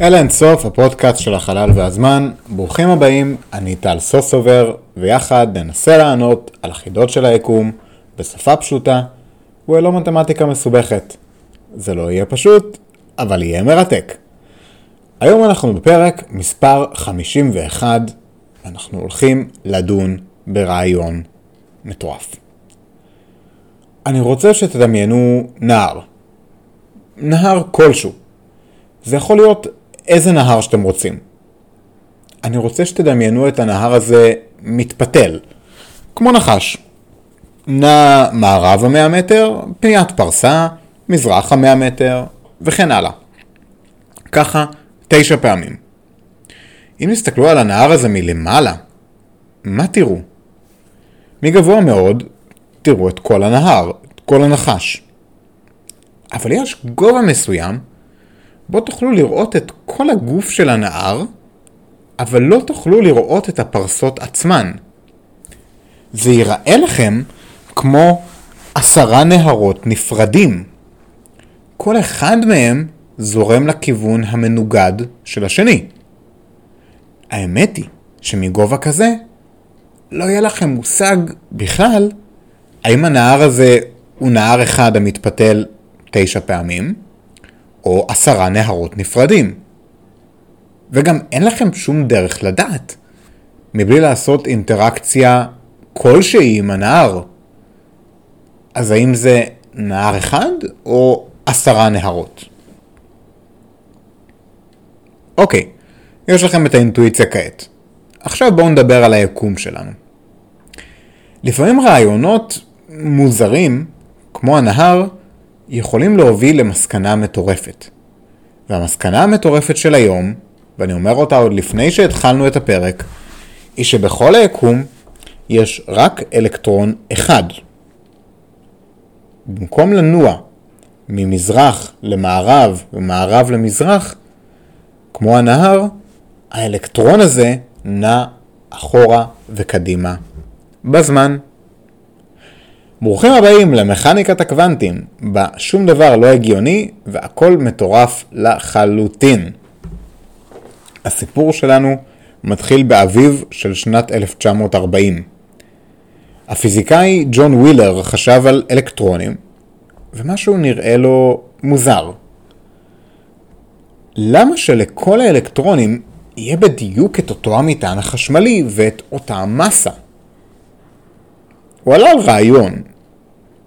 אל אינסוף, הפודקאסט של החלל והזמן. ברוכים הבאים, אני טל סוסובר, ויחד ננסה לענות על החידות של היקום בשפה פשוטה וללא מתמטיקה מסובכת. זה לא יהיה פשוט, אבל יהיה מרתק. היום אנחנו בפרק מספר 51, ואנחנו הולכים לדון ברעיון מטורף. אני רוצה שתדמיינו נהר. נהר כלשהו. זה יכול להיות איזה נהר שאתם רוצים. אני רוצה שתדמיינו את הנהר הזה מתפתל, כמו נחש. נע מערב המאה מטר, פניית פרסה, מזרח המאה מטר, וכן הלאה. ככה תשע פעמים. אם תסתכלו על הנהר הזה מלמעלה, מה תראו? מגבוה מאוד, תראו את כל הנהר, את כל הנחש. אבל יש גובה מסוים בו תוכלו לראות את כל הגוף של הנהר, אבל לא תוכלו לראות את הפרסות עצמן. זה ייראה לכם כמו עשרה נהרות נפרדים. כל אחד מהם זורם לכיוון המנוגד של השני. האמת היא שמגובה כזה לא יהיה לכם מושג בכלל האם הנהר הזה הוא נהר אחד המתפתל תשע פעמים, או עשרה נהרות נפרדים. וגם אין לכם שום דרך לדעת, מבלי לעשות אינטראקציה כלשהי עם הנהר. אז האם זה נהר אחד או עשרה נהרות? אוקיי, יש לכם את האינטואיציה כעת. עכשיו בואו נדבר על היקום שלנו. לפעמים רעיונות מוזרים, כמו הנהר, יכולים להוביל למסקנה מטורפת. והמסקנה המטורפת של היום, ואני אומר אותה עוד לפני שהתחלנו את הפרק, היא שבכל היקום יש רק אלקטרון אחד. במקום לנוע ממזרח למערב ומערב למזרח, כמו הנהר, האלקטרון הזה נע אחורה וקדימה בזמן. ברוכים הבאים למכניקת הקוונטים, בה שום דבר לא הגיוני והכל מטורף לחלוטין. הסיפור שלנו מתחיל באביב של שנת 1940. הפיזיקאי ג'ון ווילר חשב על אלקטרונים, ומשהו נראה לו מוזר. למה שלכל האלקטרונים יהיה בדיוק את אותו המטען החשמלי ואת אותה המסה? הוא עלה על רעיון.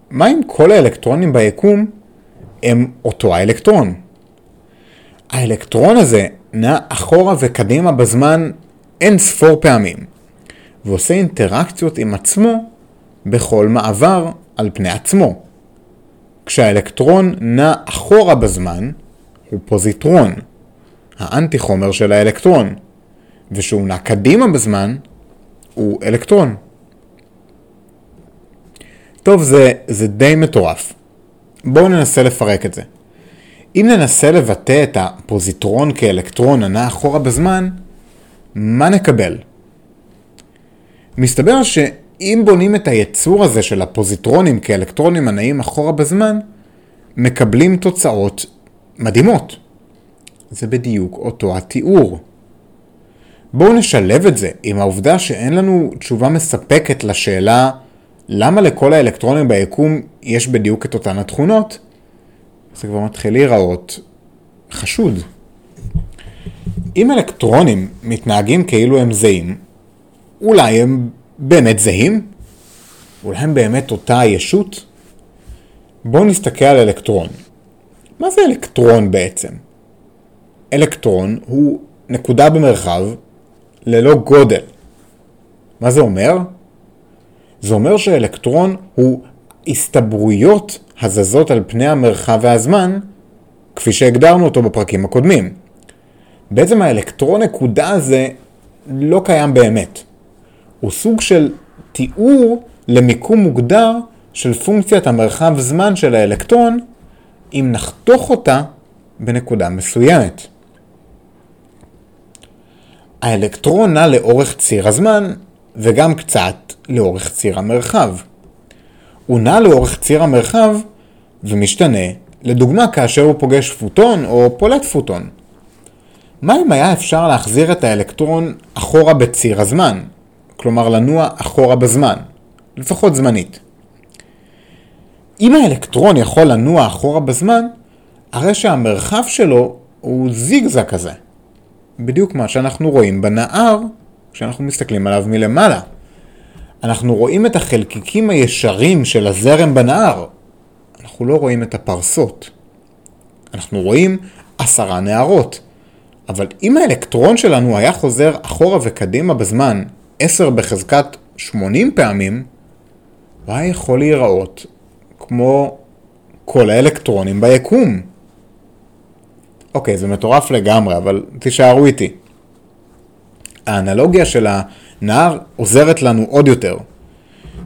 מה אם כל האלקטרונים ביקום הם אותו האלקטרון? האלקטרון הזה נע אחורה וקדימה בזמן אין ספור פעמים, ועושה אינטראקציות עם עצמו בכל מעבר על פני עצמו. כשהאלקטרון נע אחורה בזמן, הוא פוזיטרון, האנטי חומר של האלקטרון, וכשהוא נע קדימה בזמן, הוא אלקטרון. טוב, זה, זה די מטורף. בואו ננסה לפרק את זה. אם ננסה לבטא את הפוזיטרון כאלקטרון הנע אחורה בזמן, מה נקבל? מסתבר שאם בונים את היצור הזה של הפוזיטרונים כאלקטרונים הנעים אחורה בזמן, מקבלים תוצאות מדהימות. זה בדיוק אותו התיאור. בואו נשלב את זה עם העובדה שאין לנו תשובה מספקת לשאלה למה לכל האלקטרונים ביקום יש בדיוק את אותן התכונות? זה כבר מתחיל להיראות חשוד. אם אלקטרונים מתנהגים כאילו הם זהים, אולי הם באמת זהים? אולי הם באמת אותה הישות? בואו נסתכל על אלקטרון. מה זה אלקטרון בעצם? אלקטרון הוא נקודה במרחב ללא גודל. מה זה אומר? זה אומר שאלקטרון הוא הסתברויות הזזות על פני המרחב והזמן, כפי שהגדרנו אותו בפרקים הקודמים. בעצם האלקטרון נקודה הזה לא קיים באמת. הוא סוג של תיאור למיקום מוגדר של פונקציית המרחב זמן של האלקטרון, אם נחתוך אותה בנקודה מסוימת. האלקטרון נע לאורך ציר הזמן, וגם קצת לאורך ציר המרחב. הוא נע לאורך ציר המרחב ומשתנה, לדוגמה כאשר הוא פוגש פוטון או פולט פוטון. מה אם היה אפשר להחזיר את האלקטרון אחורה בציר הזמן? כלומר לנוע אחורה בזמן, לפחות זמנית. אם האלקטרון יכול לנוע אחורה בזמן, הרי שהמרחב שלו הוא זיגזג כזה. בדיוק מה שאנחנו רואים בנהר כשאנחנו מסתכלים עליו מלמעלה. אנחנו רואים את החלקיקים הישרים של הזרם בנהר, אנחנו לא רואים את הפרסות. אנחנו רואים עשרה נהרות, אבל אם האלקטרון שלנו היה חוזר אחורה וקדימה בזמן 10 בחזקת 80 פעמים, הוא היה יכול להיראות כמו כל האלקטרונים ביקום. אוקיי, זה מטורף לגמרי, אבל תישארו איתי. האנלוגיה של הנהר עוזרת לנו עוד יותר.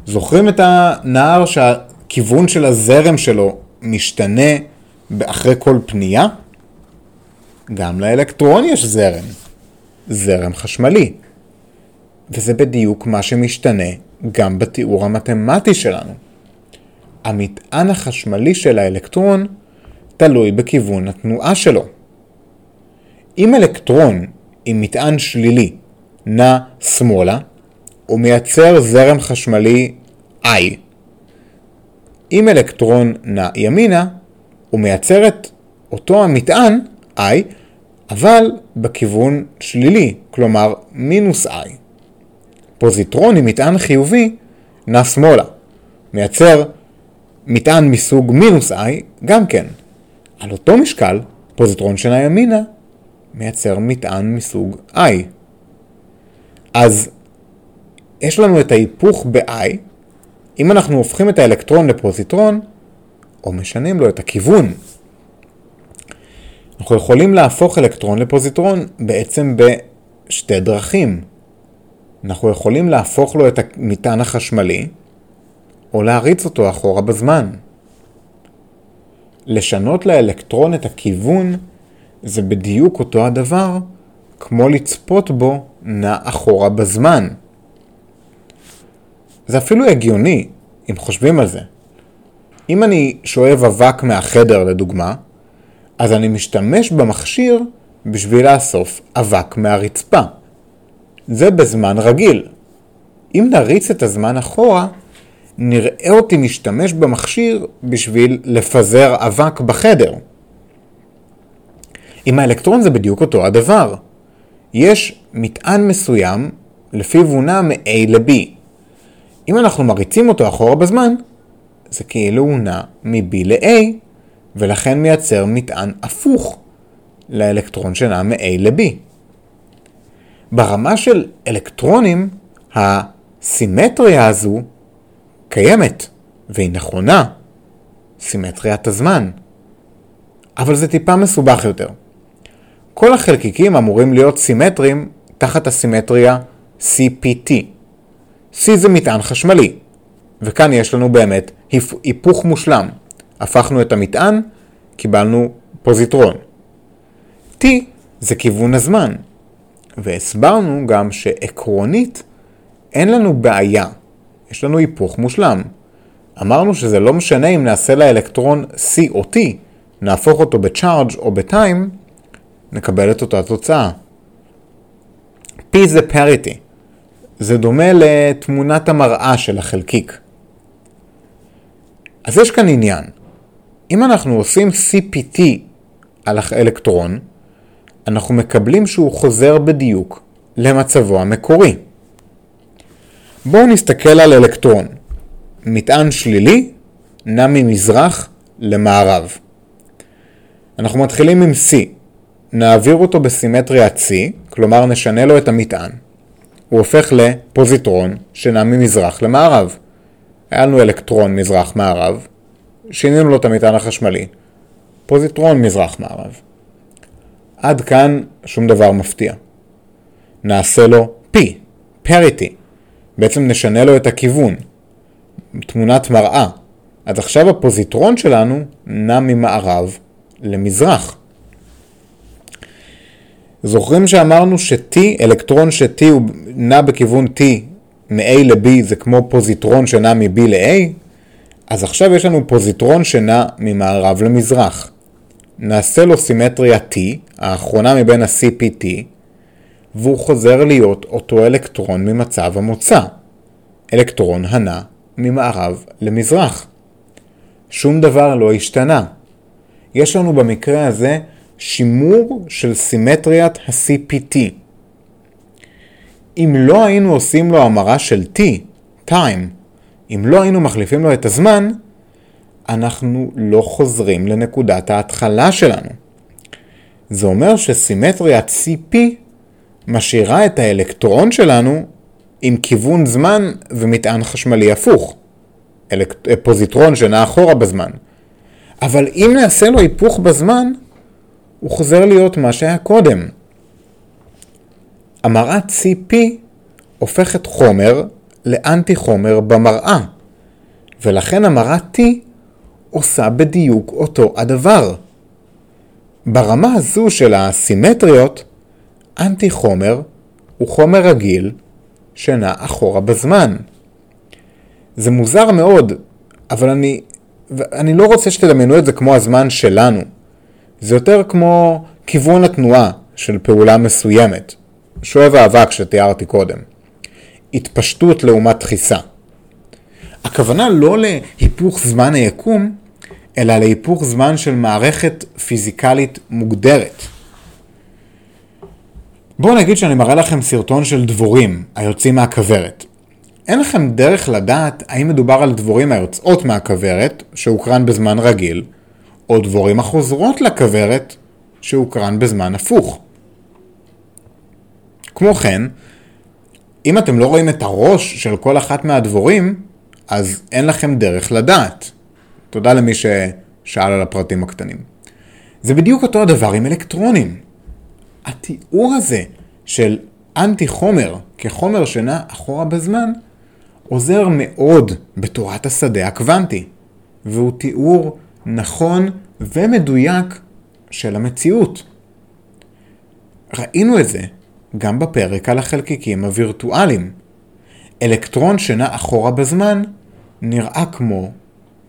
זוכרים את הנהר שהכיוון של הזרם שלו משתנה אחרי כל פנייה? גם לאלקטרון יש זרם. זרם חשמלי. וזה בדיוק מה שמשתנה גם בתיאור המתמטי שלנו. המטען החשמלי של האלקטרון תלוי בכיוון התנועה שלו. אם אלקטרון עם מטען שלילי נע שמאלה, הוא מייצר זרם חשמלי I. אם אלקטרון נע ימינה, הוא מייצר את אותו המטען I, אבל בכיוון שלילי, כלומר מינוס I. פוזיטרון עם מטען חיובי נע שמאלה, מייצר מטען מסוג מינוס I גם כן. על אותו משקל, פוזיטרון שנע ימינה מייצר מטען מסוג I. אז יש לנו את ההיפוך ב-I, אם אנחנו הופכים את האלקטרון לפוזיטרון, או משנים לו את הכיוון. אנחנו יכולים להפוך אלקטרון לפוזיטרון בעצם בשתי דרכים. אנחנו יכולים להפוך לו את המטען החשמלי, או להריץ אותו אחורה בזמן. לשנות לאלקטרון את הכיוון זה בדיוק אותו הדבר כמו לצפות בו נע אחורה בזמן. זה אפילו הגיוני, אם חושבים על זה. אם אני שואב אבק מהחדר לדוגמה, אז אני משתמש במכשיר בשביל לאסוף אבק מהרצפה. זה בזמן רגיל. אם נריץ את הזמן אחורה, נראה אותי משתמש במכשיר בשביל לפזר אבק בחדר. עם האלקטרון זה בדיוק אותו הדבר. יש מטען מסוים לפיו הוא נע מ-A ל-B. אם אנחנו מריצים אותו אחורה בזמן, זה כאילו הוא נע מ-B ל-A, ולכן מייצר מטען הפוך לאלקטרון שנע מ-A ל-B. ברמה של אלקטרונים, הסימטריה הזו קיימת, והיא נכונה, סימטריית הזמן. אבל זה טיפה מסובך יותר. כל החלקיקים אמורים להיות סימטריים תחת הסימטריה CPT. C זה מטען חשמלי, וכאן יש לנו באמת היפוך מושלם. הפכנו את המטען, קיבלנו פוזיטרון. T זה כיוון הזמן, והסברנו גם שעקרונית אין לנו בעיה, יש לנו היפוך מושלם. אמרנו שזה לא משנה אם נעשה לאלקטרון C או T, נהפוך אותו בצ'ארג' או בטיים, נקבל את אותה תוצאה. P זה parity, זה דומה לתמונת המראה של החלקיק. אז יש כאן עניין. אם אנחנו עושים CPT על האלקטרון, אנחנו מקבלים שהוא חוזר בדיוק למצבו המקורי. בואו נסתכל על אלקטרון. מטען שלילי נע ממזרח למערב. אנחנו מתחילים עם C. נעביר אותו בסימטריית C, כלומר נשנה לו את המטען. הוא הופך לפוזיטרון שנע ממזרח למערב. היה לנו אלקטרון מזרח-מערב, שינינו לו את המטען החשמלי. פוזיטרון מזרח-מערב. עד כאן שום דבר מפתיע. נעשה לו P, parity. בעצם נשנה לו את הכיוון. תמונת מראה. אז עכשיו הפוזיטרון שלנו נע ממערב למזרח. זוכרים שאמרנו ש-T, אלקטרון ש-T הוא נע בכיוון T מ-A ל-B זה כמו פוזיטרון שנע מ-B ל-A? אז עכשיו יש לנו פוזיטרון שנע ממערב למזרח. נעשה לו סימטריה T, האחרונה מבין ה-CPT, והוא חוזר להיות אותו אלקטרון ממצב המוצא. אלקטרון הנע ממערב למזרח. שום דבר לא השתנה. יש לנו במקרה הזה שימור של סימטריית ה-CPT. אם לא היינו עושים לו המרה של T, time, אם לא היינו מחליפים לו את הזמן, אנחנו לא חוזרים לנקודת ההתחלה שלנו. זה אומר שסימטריית CP משאירה את האלקטרון שלנו עם כיוון זמן ומטען חשמלי הפוך. אלק... פוזיטרון שנע אחורה בזמן. אבל אם נעשה לו היפוך בזמן, הוא חוזר להיות מה שהיה קודם. המראת CP הופכת חומר לאנטי חומר במראה, ולכן המראת T עושה בדיוק אותו הדבר. ברמה הזו של הסימטריות, אנטי חומר הוא חומר רגיל שנע אחורה בזמן. זה מוזר מאוד, אבל אני, אני לא רוצה שתדמיינו את זה כמו הזמן שלנו. זה יותר כמו כיוון התנועה של פעולה מסוימת. שואב האבק שתיארתי קודם. התפשטות לעומת דחיסה. הכוונה לא להיפוך זמן היקום, אלא להיפוך זמן של מערכת פיזיקלית מוגדרת. בואו נגיד שאני מראה לכם סרטון של דבורים היוצאים מהכוורת. אין לכם דרך לדעת האם מדובר על דבורים היוצאות מהכוורת, שהוקרן בזמן רגיל, או דבורים החוזרות לכוורת, שהוקרן בזמן הפוך. כמו כן, אם אתם לא רואים את הראש של כל אחת מהדבורים, אז אין לכם דרך לדעת. תודה למי ששאל על הפרטים הקטנים. זה בדיוק אותו הדבר עם אלקטרונים. התיאור הזה של אנטי חומר כחומר שנע אחורה בזמן, עוזר מאוד בתורת השדה הקוונטי, והוא תיאור נכון ומדויק של המציאות. ראינו את זה גם בפרק על החלקיקים הווירטואליים. אלקטרון שנע אחורה בזמן נראה כמו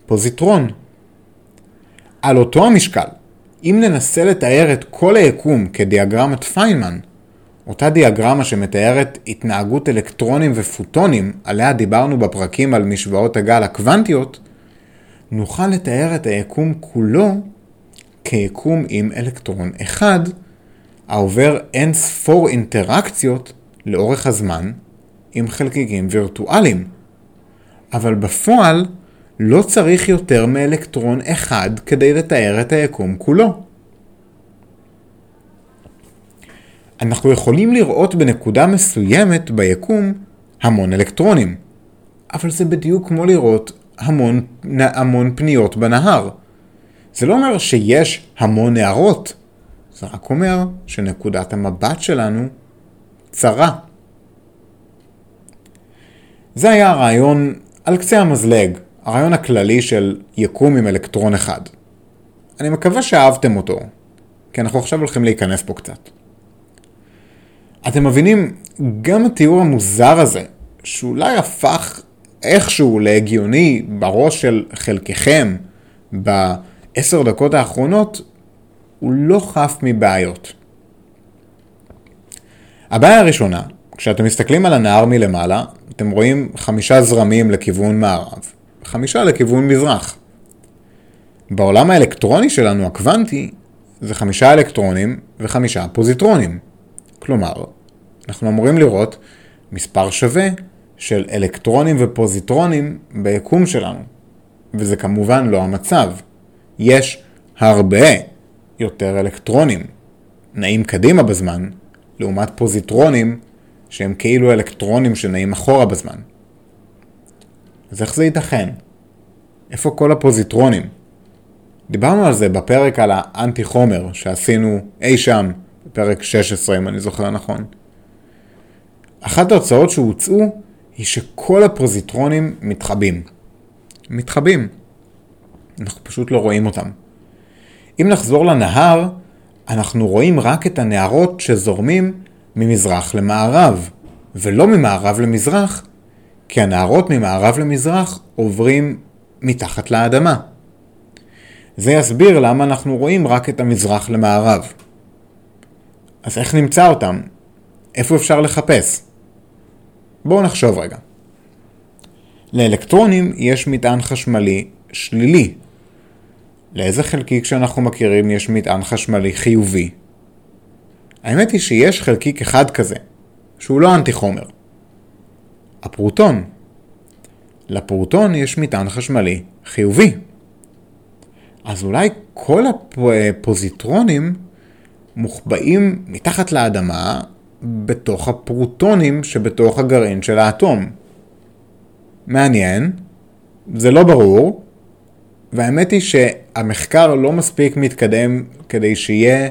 פוזיטרון. על אותו המשקל, אם ננסה לתאר את כל היקום כדיאגרמת פיינמן, אותה דיאגרמה שמתארת התנהגות אלקטרונים ופוטונים, עליה דיברנו בפרקים על משוואות הגל הקוונטיות, נוכל לתאר את היקום כולו כיקום עם אלקטרון אחד, העובר אין ספור אינטראקציות לאורך הזמן עם חלקיקים וירטואליים. אבל בפועל לא צריך יותר מאלקטרון אחד כדי לתאר את היקום כולו. אנחנו יכולים לראות בנקודה מסוימת ביקום המון אלקטרונים, אבל זה בדיוק כמו לראות המון, המון פניות בנהר. זה לא אומר שיש המון נהרות, זה רק אומר שנקודת המבט שלנו צרה. זה היה הרעיון על קצה המזלג, הרעיון הכללי של יקום עם אלקטרון אחד. אני מקווה שאהבתם אותו, כי אנחנו עכשיו הולכים להיכנס פה קצת. אתם מבינים, גם התיאור המוזר הזה, שאולי הפך איכשהו להגיוני בראש של חלקכם בעשר דקות האחרונות, הוא לא חף מבעיות. הבעיה הראשונה, כשאתם מסתכלים על הנהר מלמעלה, אתם רואים חמישה זרמים לכיוון מערב, חמישה לכיוון מזרח. בעולם האלקטרוני שלנו, הקוונטי, זה חמישה אלקטרונים וחמישה פוזיטרונים. כלומר, אנחנו אמורים לראות מספר שווה של אלקטרונים ופוזיטרונים ביקום שלנו. וזה כמובן לא המצב. יש הרבה יותר אלקטרונים נעים קדימה בזמן, לעומת פוזיטרונים שהם כאילו אלקטרונים שנעים אחורה בזמן. אז איך זה ייתכן? איפה כל הפוזיטרונים? דיברנו על זה בפרק על האנטי חומר שעשינו אי שם, בפרק 16 אם אני זוכר נכון. אחת ההוצאות שהוצאו היא שכל הפוזיטרונים מתחבים. מתחבים. אנחנו פשוט לא רואים אותם. אם נחזור לנהר, אנחנו רואים רק את הנהרות שזורמים ממזרח למערב, ולא ממערב למזרח, כי הנהרות ממערב למזרח עוברים מתחת לאדמה. זה יסביר למה אנחנו רואים רק את המזרח למערב. אז איך נמצא אותם? איפה אפשר לחפש? בואו נחשוב רגע. לאלקטרונים יש מטען חשמלי שלילי. לאיזה חלקיק שאנחנו מכירים יש מטען חשמלי חיובי? האמת היא שיש חלקיק אחד כזה, שהוא לא אנטי חומר. הפרוטון. לפרוטון יש מטען חשמלי חיובי. אז אולי כל הפוזיטרונים מוחבאים מתחת לאדמה בתוך הפרוטונים שבתוך הגרעין של האטום. מעניין, זה לא ברור, והאמת היא שהמחקר לא מספיק מתקדם כדי שיהיה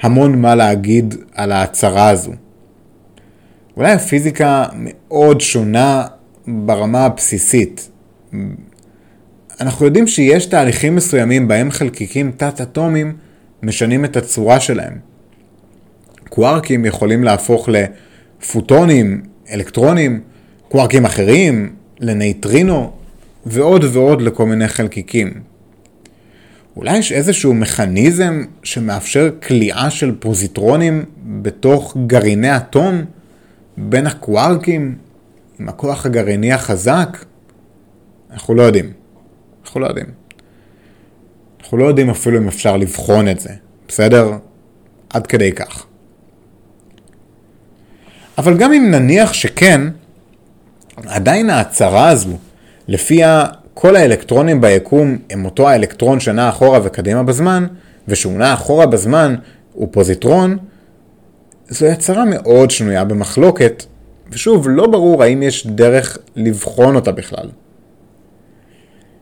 המון מה להגיד על ההצהרה הזו. אולי הפיזיקה מאוד שונה ברמה הבסיסית. אנחנו יודעים שיש תהליכים מסוימים בהם חלקיקים תת-אטומיים משנים את הצורה שלהם. קווארקים יכולים להפוך לפוטונים, אלקטרונים, קווארקים אחרים, לנייטרינו, ועוד ועוד לכל מיני חלקיקים. אולי יש איזשהו מכניזם שמאפשר כליאה של פוזיטרונים בתוך גרעיני אטום בין הקווארקים עם הכוח הגרעיני החזק? אנחנו לא יודעים. אנחנו לא יודעים. אנחנו לא יודעים אפילו אם אפשר לבחון את זה, בסדר? עד כדי כך. אבל גם אם נניח שכן, עדיין ההצהרה הזו, לפיה כל האלקטרונים ביקום הם אותו האלקטרון שנע אחורה וקדימה בזמן, ושהוא נע אחורה בזמן הוא פוזיטרון, זו הצהרה מאוד שנויה במחלוקת, ושוב, לא ברור האם יש דרך לבחון אותה בכלל.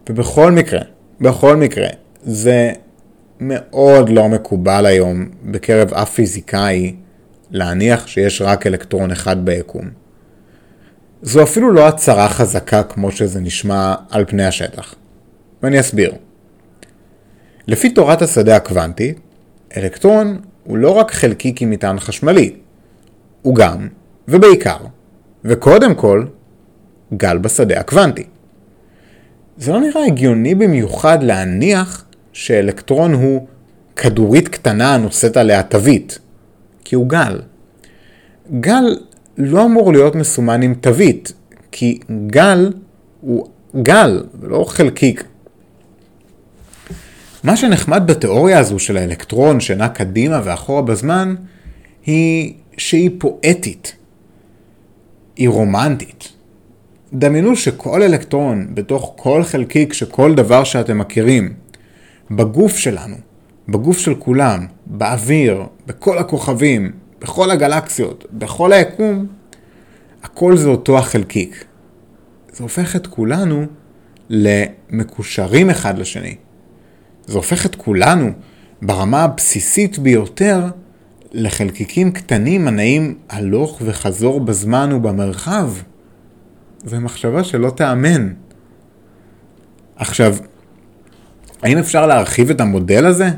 ובכל מקרה, בכל מקרה, זה מאוד לא מקובל היום בקרב אף פיזיקאי להניח שיש רק אלקטרון אחד ביקום. זו אפילו לא הצהרה חזקה כמו שזה נשמע על פני השטח. ואני אסביר. לפי תורת השדה הקוונטי, אלקטרון הוא לא רק חלקיק עם מטען חשמלי, הוא גם, ובעיקר, וקודם כל, גל בשדה הקוונטי. זה לא נראה הגיוני במיוחד להניח שאלקטרון הוא כדורית קטנה הנושאת עליה תווית, כי הוא גל. גל לא אמור להיות מסומן עם תווית, כי גל הוא גל, ולא חלקיק. מה שנחמד בתיאוריה הזו של האלקטרון שנע קדימה ואחורה בזמן, היא שהיא פואטית. היא רומנטית. דמיינו שכל אלקטרון בתוך כל חלקיק שכל דבר שאתם מכירים, בגוף שלנו, בגוף של כולם, באוויר, בכל הכוכבים, בכל הגלקסיות, בכל היקום, הכל זה אותו החלקיק. זה הופך את כולנו למקושרים אחד לשני. זה הופך את כולנו, ברמה הבסיסית ביותר, לחלקיקים קטנים הנעים הלוך וחזור בזמן ובמרחב. זו מחשבה שלא תאמן. עכשיו, האם אפשר להרחיב את המודל הזה?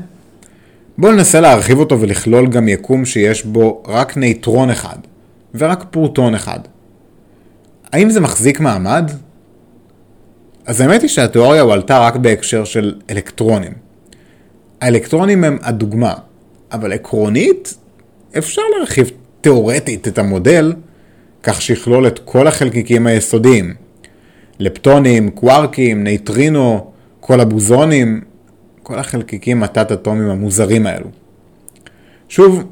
בואו ננסה להרחיב אותו ולכלול גם יקום שיש בו רק נייטרון אחד, ורק פרוטון אחד. האם זה מחזיק מעמד? אז האמת היא שהתיאוריה הועלתה רק בהקשר של אלקטרונים. האלקטרונים הם הדוגמה, אבל עקרונית אפשר להרחיב תאורטית את המודל כך שיכלול את כל החלקיקים היסודיים. לפטונים, קווארקים, נייטרינו, כל הבוזונים, כל החלקיקים התת-אטומיים המוזרים האלו. שוב,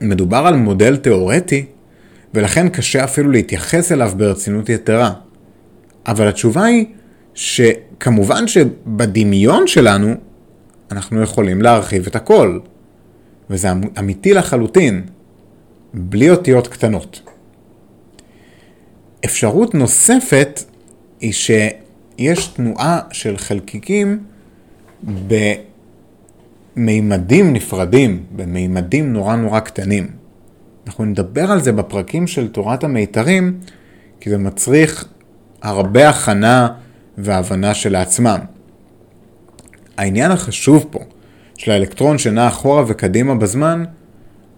מדובר על מודל תאורטי, ולכן קשה אפילו להתייחס אליו ברצינות יתרה. אבל התשובה היא שכמובן שבדמיון שלנו אנחנו יכולים להרחיב את הכל. וזה אמ-, אמיתי לחלוטין, בלי אותיות קטנות. אפשרות נוספת היא שיש תנועה של חלקיקים במימדים נפרדים, במימדים נורא נורא קטנים. אנחנו נדבר על זה בפרקים של תורת המיתרים, כי זה מצריך הרבה הכנה והבנה שלעצמם. העניין החשוב פה של האלקטרון שנע אחורה וקדימה בזמן,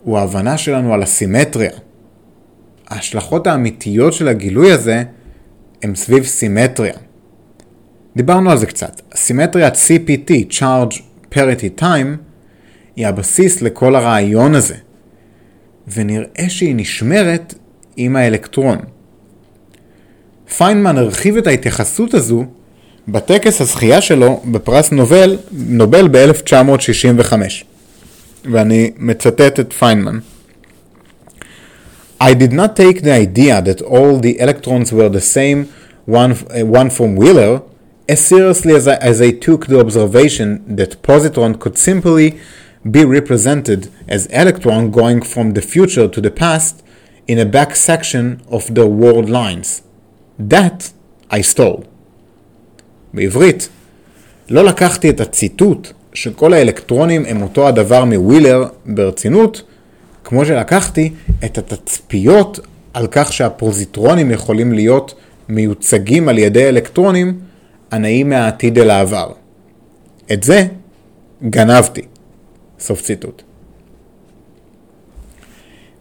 הוא ההבנה שלנו על הסימטריה. ההשלכות האמיתיות של הגילוי הזה הם סביב סימטריה. דיברנו על זה קצת. סימטריית CPT, Charge Parity Time, היא הבסיס לכל הרעיון הזה, ונראה שהיא נשמרת עם האלקטרון. פיינמן הרחיב את ההתייחסות הזו בטקס הזכייה שלו בפרס נובל, נובל ב-1965, ואני מצטט את פיינמן. I did not take the idea that all the electrons were the same one, one from Wheeler as seriously as I, as I took the observation that positron could simply be represented as electron going from the future to the past in a back section of the world lines. That I stole. בעברית, לא לקחתי את הציטוט שכל האלקטרונים הם אותו הדבר מווילר ברצינות, כמו שלקחתי את התצפיות על כך שהפוזיטרונים יכולים להיות מיוצגים על ידי אלקטרונים הנעים מהעתיד אל העבר. את זה גנבתי. סוף ציטוט.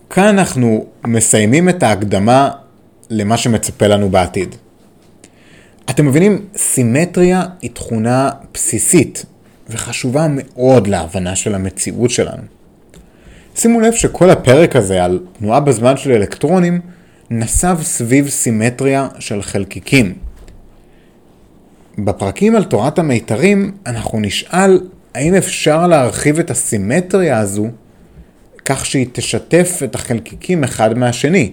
כאן אנחנו מסיימים את ההקדמה למה שמצפה לנו בעתיד. אתם מבינים, סימטריה היא תכונה בסיסית וחשובה מאוד להבנה של המציאות שלנו. שימו לב שכל הפרק הזה על תנועה בזמן של אלקטרונים נסב סביב סימטריה של חלקיקים. בפרקים על תורת המיתרים אנחנו נשאל האם אפשר להרחיב את הסימטריה הזו כך שהיא תשתף את החלקיקים אחד מהשני?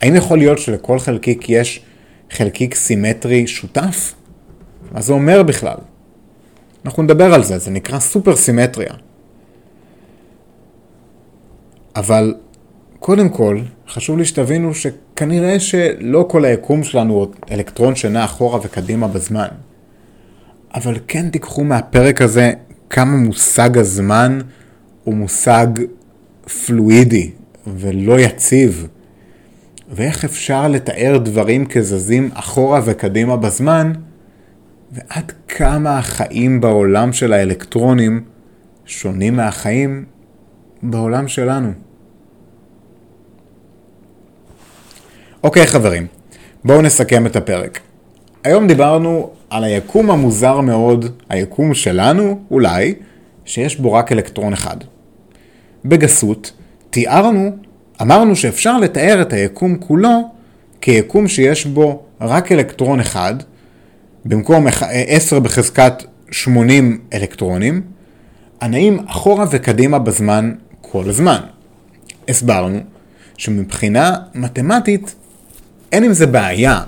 האם יכול להיות שלכל חלקיק יש חלקיק סימטרי שותף? מה זה אומר בכלל? אנחנו נדבר על זה, זה נקרא סופר סימטריה. אבל קודם כל, חשוב לי שתבינו שכנראה שלא כל היקום שלנו הוא אלקטרון שנע אחורה וקדימה בזמן. אבל כן תיקחו מהפרק הזה כמה מושג הזמן הוא מושג פלואידי ולא יציב. ואיך אפשר לתאר דברים כזזים אחורה וקדימה בזמן, ועד כמה החיים בעולם של האלקטרונים שונים מהחיים בעולם שלנו. אוקיי חברים, בואו נסכם את הפרק. היום דיברנו על היקום המוזר מאוד, היקום שלנו, אולי, שיש בו רק אלקטרון אחד. בגסות, תיארנו, אמרנו שאפשר לתאר את היקום כולו כיקום שיש בו רק אלקטרון אחד, במקום 10 בחזקת 80 אלקטרונים, הנעים אחורה וקדימה בזמן כל הזמן. הסברנו שמבחינה מתמטית אין עם זה בעיה.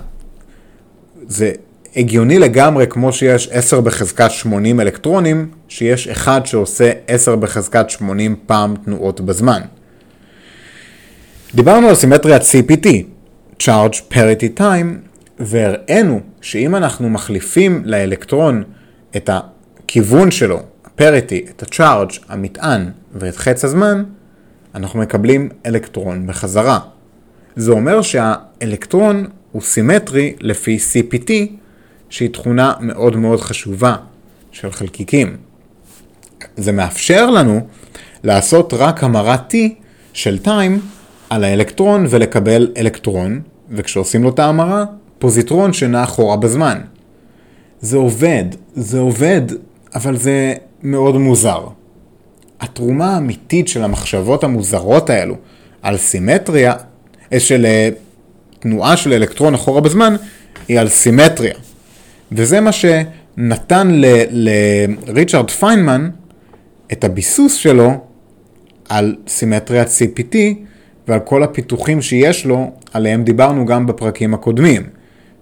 זה הגיוני לגמרי כמו שיש 10 בחזקת 80 אלקטרונים, שיש אחד שעושה 10 בחזקת 80 פעם תנועות בזמן. דיברנו על סימטריית CPT, Charge Parity Time, והראינו שאם אנחנו מחליפים לאלקטרון את הכיוון שלו, הפריטי, את ה-charge, המטען ואת חץ הזמן, אנחנו מקבלים אלקטרון בחזרה. זה אומר שהאלקטרון הוא סימטרי לפי CPT, שהיא תכונה מאוד מאוד חשובה של חלקיקים. זה מאפשר לנו לעשות רק המרת T של time על האלקטרון ולקבל אלקטרון, וכשעושים לו את ההמרה, פוזיטרון שנע אחורה בזמן. זה עובד, זה עובד, אבל זה מאוד מוזר. התרומה האמיתית של המחשבות המוזרות האלו על סימטריה, של אה, תנועה של אלקטרון אחורה בזמן, היא על סימטריה. וזה מה שנתן לריצ'רד פיינמן את הביסוס שלו על סימטריית CPT ועל כל הפיתוחים שיש לו, עליהם דיברנו גם בפרקים הקודמים.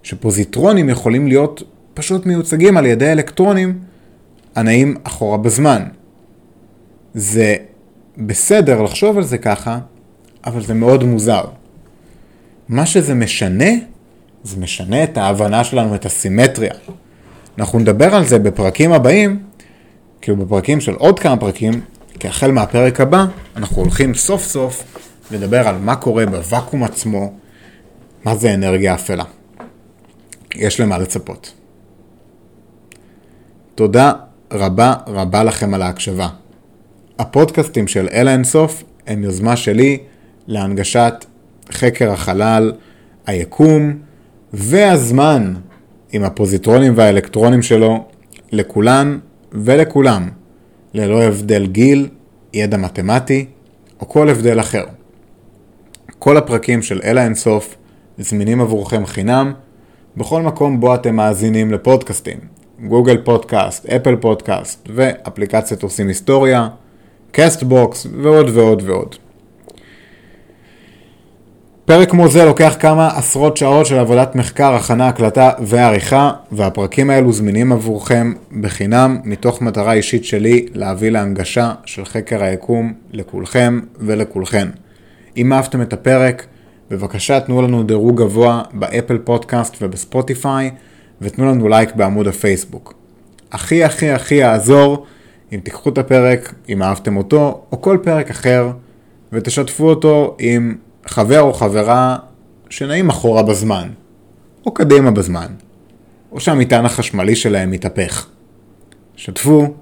שפוזיטרונים יכולים להיות פשוט מיוצגים על ידי אלקטרונים הנעים אחורה בזמן. זה בסדר לחשוב על זה ככה, אבל זה מאוד מוזר. מה שזה משנה, זה משנה את ההבנה שלנו, את הסימטריה. אנחנו נדבר על זה בפרקים הבאים, כאילו בפרקים של עוד כמה פרקים, כי החל מהפרק הבא, אנחנו הולכים סוף סוף לדבר על מה קורה בוואקום עצמו, מה זה אנרגיה אפלה. יש למה לצפות. תודה רבה רבה לכם על ההקשבה. הפודקאסטים של אל האינסוף הם יוזמה שלי להנגשת חקר החלל, היקום והזמן עם הפוזיטרונים והאלקטרונים שלו לכולן ולכולם, ללא הבדל גיל, ידע מתמטי או כל הבדל אחר. כל הפרקים של אל האינסוף זמינים עבורכם חינם בכל מקום בו אתם מאזינים לפודקאסטים, גוגל פודקאסט, אפל פודקאסט ואפליקציית עושים היסטוריה, קסטבוקס ועוד ועוד ועוד. פרק כמו זה לוקח כמה עשרות שעות של עבודת מחקר, הכנה, הקלטה ועריכה, והפרקים האלו זמינים עבורכם בחינם, מתוך מטרה אישית שלי להביא להנגשה של חקר היקום לכולכם ולכולכן. אם אהבתם את הפרק, בבקשה תנו לנו דירוג גבוה באפל פודקאסט ובספוטיפיי, ותנו לנו לייק בעמוד הפייסבוק. הכי הכי הכי יעזור אם תיקחו את הפרק, אם אהבתם אותו, או כל פרק אחר, ותשתפו אותו עם חבר או חברה שנעים אחורה בזמן, או קדימה בזמן, או שהמטען החשמלי שלהם מתהפך. שתפו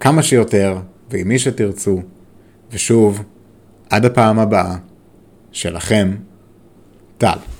כמה שיותר ועם מי שתרצו, ושוב, עד הפעם הבאה, שלכם, טל.